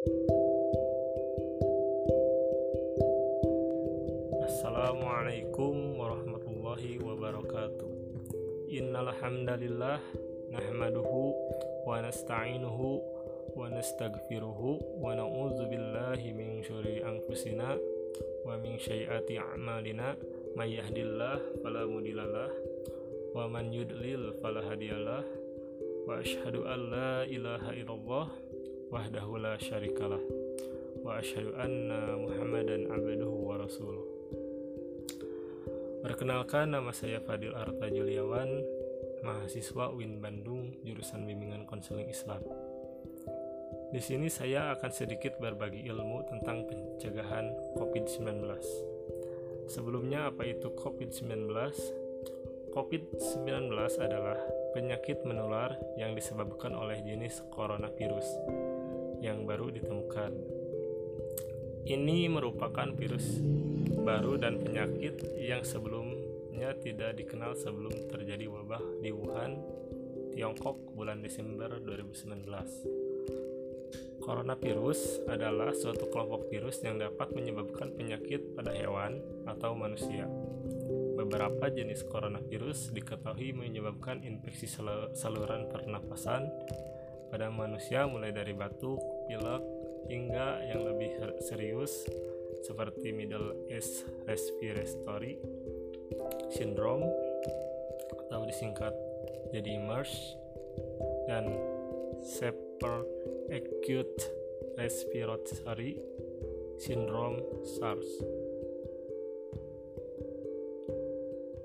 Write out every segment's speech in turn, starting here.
Assalamualaikum warahmatullahi wabarakatuh. Innal hamdalillah nahmaduhu wa nasta'inuhu wa nastaghfiruhu wa na'udzu billahi min syururi anfusina wa min sayyiati a'malina. May yahdihillah fala mudhillalah wa man yudlil fala hadiyalah. Wa asyhadu an la ilaha illallah wahdahu la syarikalah wa asyhadu anna muhammadan abduhu wa rasuluh Perkenalkan nama saya Fadil Arta Juliawan, mahasiswa UIN Bandung, jurusan bimbingan konseling Islam. Di sini saya akan sedikit berbagi ilmu tentang pencegahan COVID-19. Sebelumnya apa itu COVID-19? COVID-19 adalah penyakit menular yang disebabkan oleh jenis coronavirus yang baru ditemukan. Ini merupakan virus baru dan penyakit yang sebelumnya tidak dikenal sebelum terjadi wabah di Wuhan, Tiongkok bulan Desember 2019. Coronavirus adalah suatu kelompok virus yang dapat menyebabkan penyakit pada hewan atau manusia. Beberapa jenis coronavirus diketahui menyebabkan infeksi saluran pernapasan pada manusia mulai dari batuk, pilek, hingga yang lebih serius seperti Middle East Respiratory Syndrome atau disingkat jadi MERS dan Severe Acute Respiratory Syndrome SARS.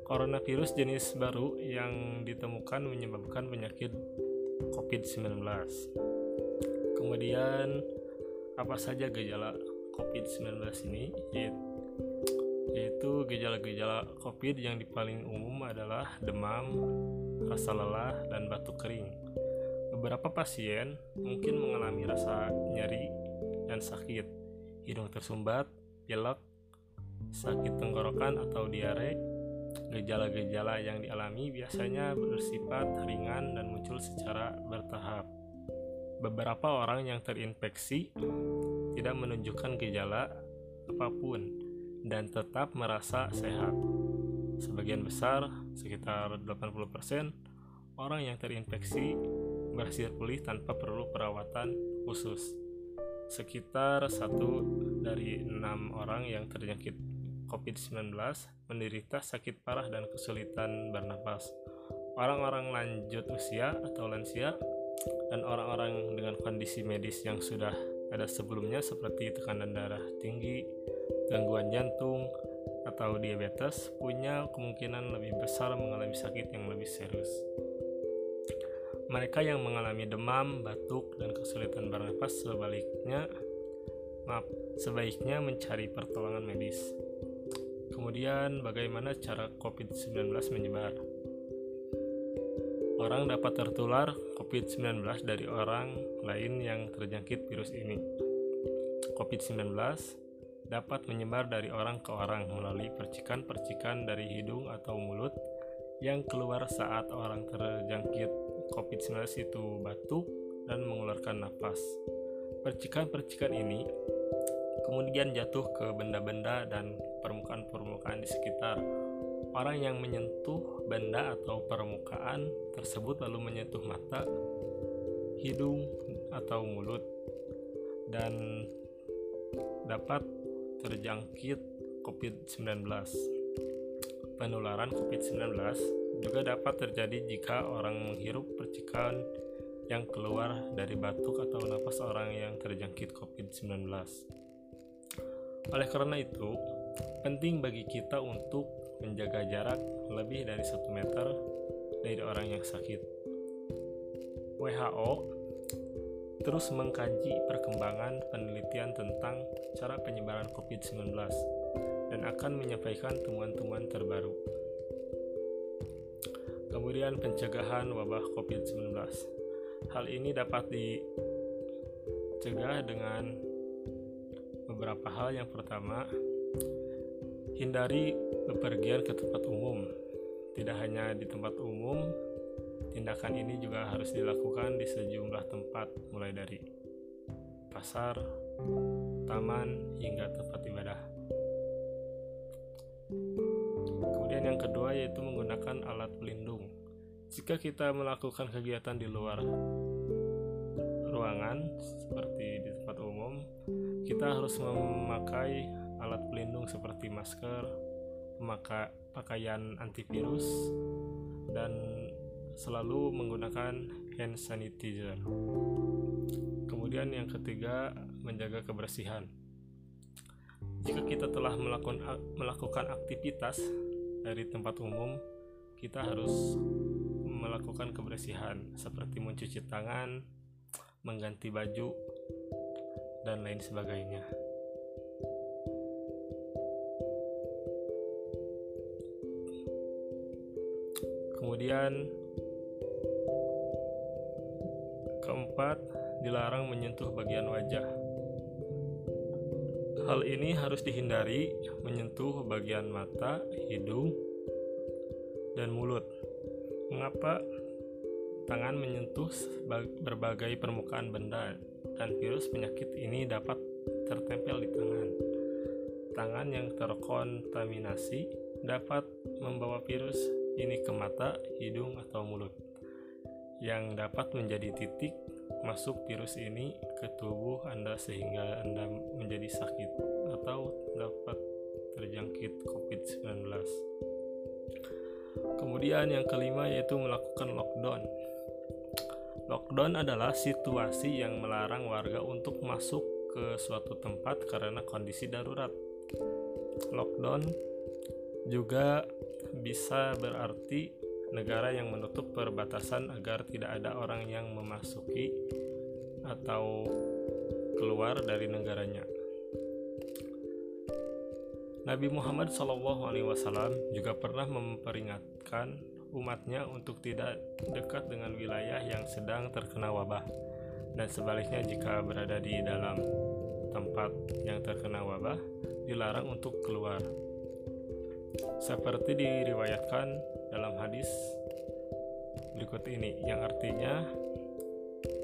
Coronavirus jenis baru yang ditemukan menyebabkan penyakit COVID-19. Kemudian apa saja gejala COVID-19 ini yaitu gejala-gejala COVID yang paling umum adalah demam, rasa lelah, dan batuk kering. Beberapa pasien mungkin mengalami rasa nyeri dan sakit, hidung tersumbat, pilek, sakit tenggorokan atau diare. Gejala-gejala yang dialami biasanya bersifat ringan dan muncul secara bertahap. Beberapa orang yang terinfeksi tidak menunjukkan gejala apa pun dan tetap merasa sehat. Sebagian besar, sekitar 80%, orang yang terinfeksi berhasil pulih tanpa perlu perawatan khusus. Sekitar satu dari enam orang yang terjangkit COVID-19 menderita sakit parah dan kesulitan bernapas. Orang-orang lanjut usia atau lansia dan orang-orang dengan kondisi medis yang sudah ada sebelumnya seperti tekanan darah tinggi, gangguan jantung, atau diabetes punya kemungkinan lebih besar mengalami sakit yang lebih serius. Mereka yang mengalami demam, batuk, dan kesulitan bernapas sebaliknya maaf, sebaiknya mencari pertolongan medis. Kemudian bagaimana cara COVID-19 menyebar? Orang dapat tertular COVID-19 dari orang lain yang terjangkit virus ini. COVID-19 dapat menyebar dari orang ke orang melalui percikan-percikan dari hidung atau mulut yang keluar saat orang terjangkit COVID-19 itu batuk dan mengeluarkan nafas. Percikan-percikan ini kemudian jatuh ke benda-benda dan permukaan-permukaan di sekitar Orang yang menyentuh benda atau permukaan tersebut lalu menyentuh mata, hidung, atau mulut dan dapat terjangkit COVID-19. Penularan COVID-19 juga dapat terjadi jika orang menghirup percikan yang keluar dari batuk atau napas orang yang terjangkit COVID-19. Oleh karena itu, penting bagi kita untuk menjaga jarak lebih dari satu meter dari orang yang sakit. WHO terus mengkaji perkembangan penelitian tentang cara penyebaran COVID-19 dan akan menyampaikan temuan-temuan terbaru. Kemudian pencegahan wabah COVID-19. Hal ini dapat dicegah dengan beberapa hal. Yang pertama, hindari bepergian ke tempat umum. Tidak hanya di tempat umum, tindakan ini juga harus dilakukan di sejumlah tempat, mulai dari pasar, taman, hingga tempat ibadah. Kemudian yang kedua yaitu menggunakan alat pelindung. Jika kita melakukan kegiatan di luar ruangan seperti di tempat umum, kita harus memakai alat pelindung seperti masker, memakai pakaian antivirus, dan selalu menggunakan hand sanitizer. Kemudian yang ketiga, menjaga kebersihan. Jika kita telah melakukan melakukan aktivitas dari tempat umum, kita harus melakukan kebersihan seperti mencuci tangan, mengganti baju, dan lain sebagainya. Kemudian keempat, dilarang menyentuh bagian wajah. Hal ini harus dihindari menyentuh bagian mata, hidung, dan mulut. Mengapa tangan menyentuh berbagai permukaan benda dan virus penyakit ini dapat tertempel di tangan. Tangan yang terkontaminasi dapat membawa virus ini ke mata, hidung, atau mulut yang dapat menjadi titik masuk virus ini ke tubuh Anda sehingga Anda menjadi sakit atau dapat terjangkit COVID-19. Kemudian yang kelima yaitu melakukan lockdown. Lockdown adalah situasi yang melarang warga untuk masuk ke suatu tempat karena kondisi darurat. Lockdown juga bisa berarti negara yang menutup perbatasan agar tidak ada orang yang memasuki atau keluar dari negaranya. Nabi Muhammad SAW juga pernah memperingatkan umatnya untuk tidak dekat dengan wilayah yang sedang terkena wabah, dan sebaliknya jika berada di dalam tempat yang terkena wabah, dilarang untuk keluar. Seperti diriwayatkan dalam hadis berikut ini, yang artinya,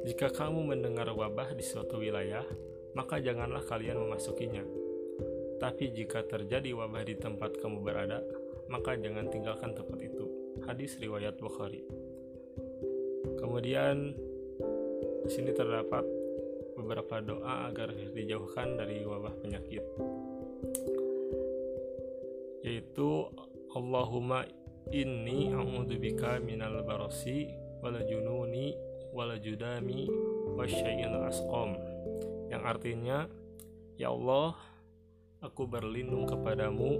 jika kamu mendengar wabah di suatu wilayah, maka janganlah kalian memasukinya tapi jika terjadi wabah di tempat kamu berada, maka jangan tinggalkan tempat itu. Hadis riwayat Bukhari. Kemudian di sini terdapat beberapa doa agar dijauhkan dari wabah penyakit. Yaitu Allahumma inni a'udzubika minal barasi wal jununi wal judami wasyai'il asqam. Yang artinya, ya Allah, aku berlindung kepadamu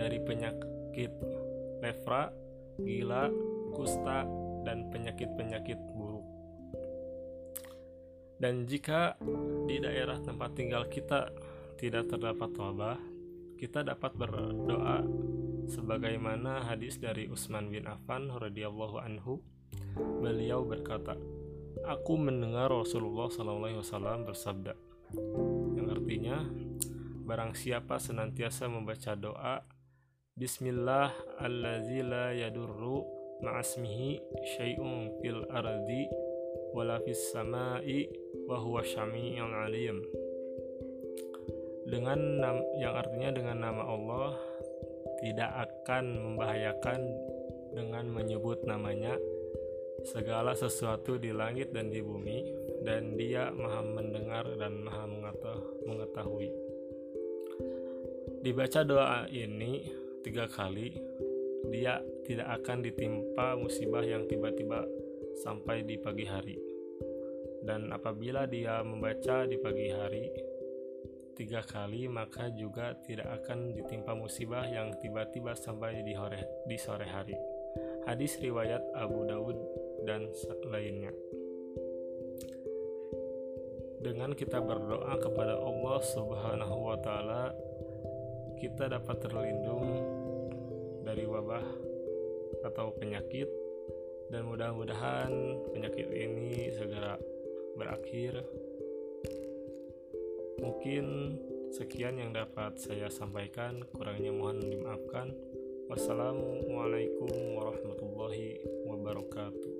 dari penyakit lepra, gila, kusta, dan penyakit-penyakit buruk. Dan jika di daerah tempat tinggal kita tidak terdapat wabah, kita dapat berdoa sebagaimana hadis dari Utsman bin Affan radhiyallahu anhu. Beliau berkata, "Aku mendengar Rasulullah SAW bersabda." Yang artinya, Barang siapa senantiasa membaca doa Bismillah allazi la yadurru ma'asmihi syai'un fil ardi wala fis samai wa huwa syami'ul alim dengan yang artinya dengan nama Allah tidak akan membahayakan dengan menyebut namanya segala sesuatu di langit dan di bumi dan dia maha mendengar dan maha mengetahui. Dibaca doa ini tiga kali dia tidak akan ditimpa musibah yang tiba-tiba sampai di pagi hari. Dan apabila dia membaca di pagi hari tiga kali maka juga tidak akan ditimpa musibah yang tiba-tiba sampai di, hore, di sore hari hadis riwayat Abu Dawud dan lainnya dengan kita berdoa kepada Allah Subhanahu wa taala kita dapat terlindung dari wabah atau penyakit dan mudah-mudahan penyakit ini segera berakhir. Mungkin sekian yang dapat saya sampaikan, kurangnya mohon dimaafkan. Wassalamualaikum warahmatullahi wabarakatuh.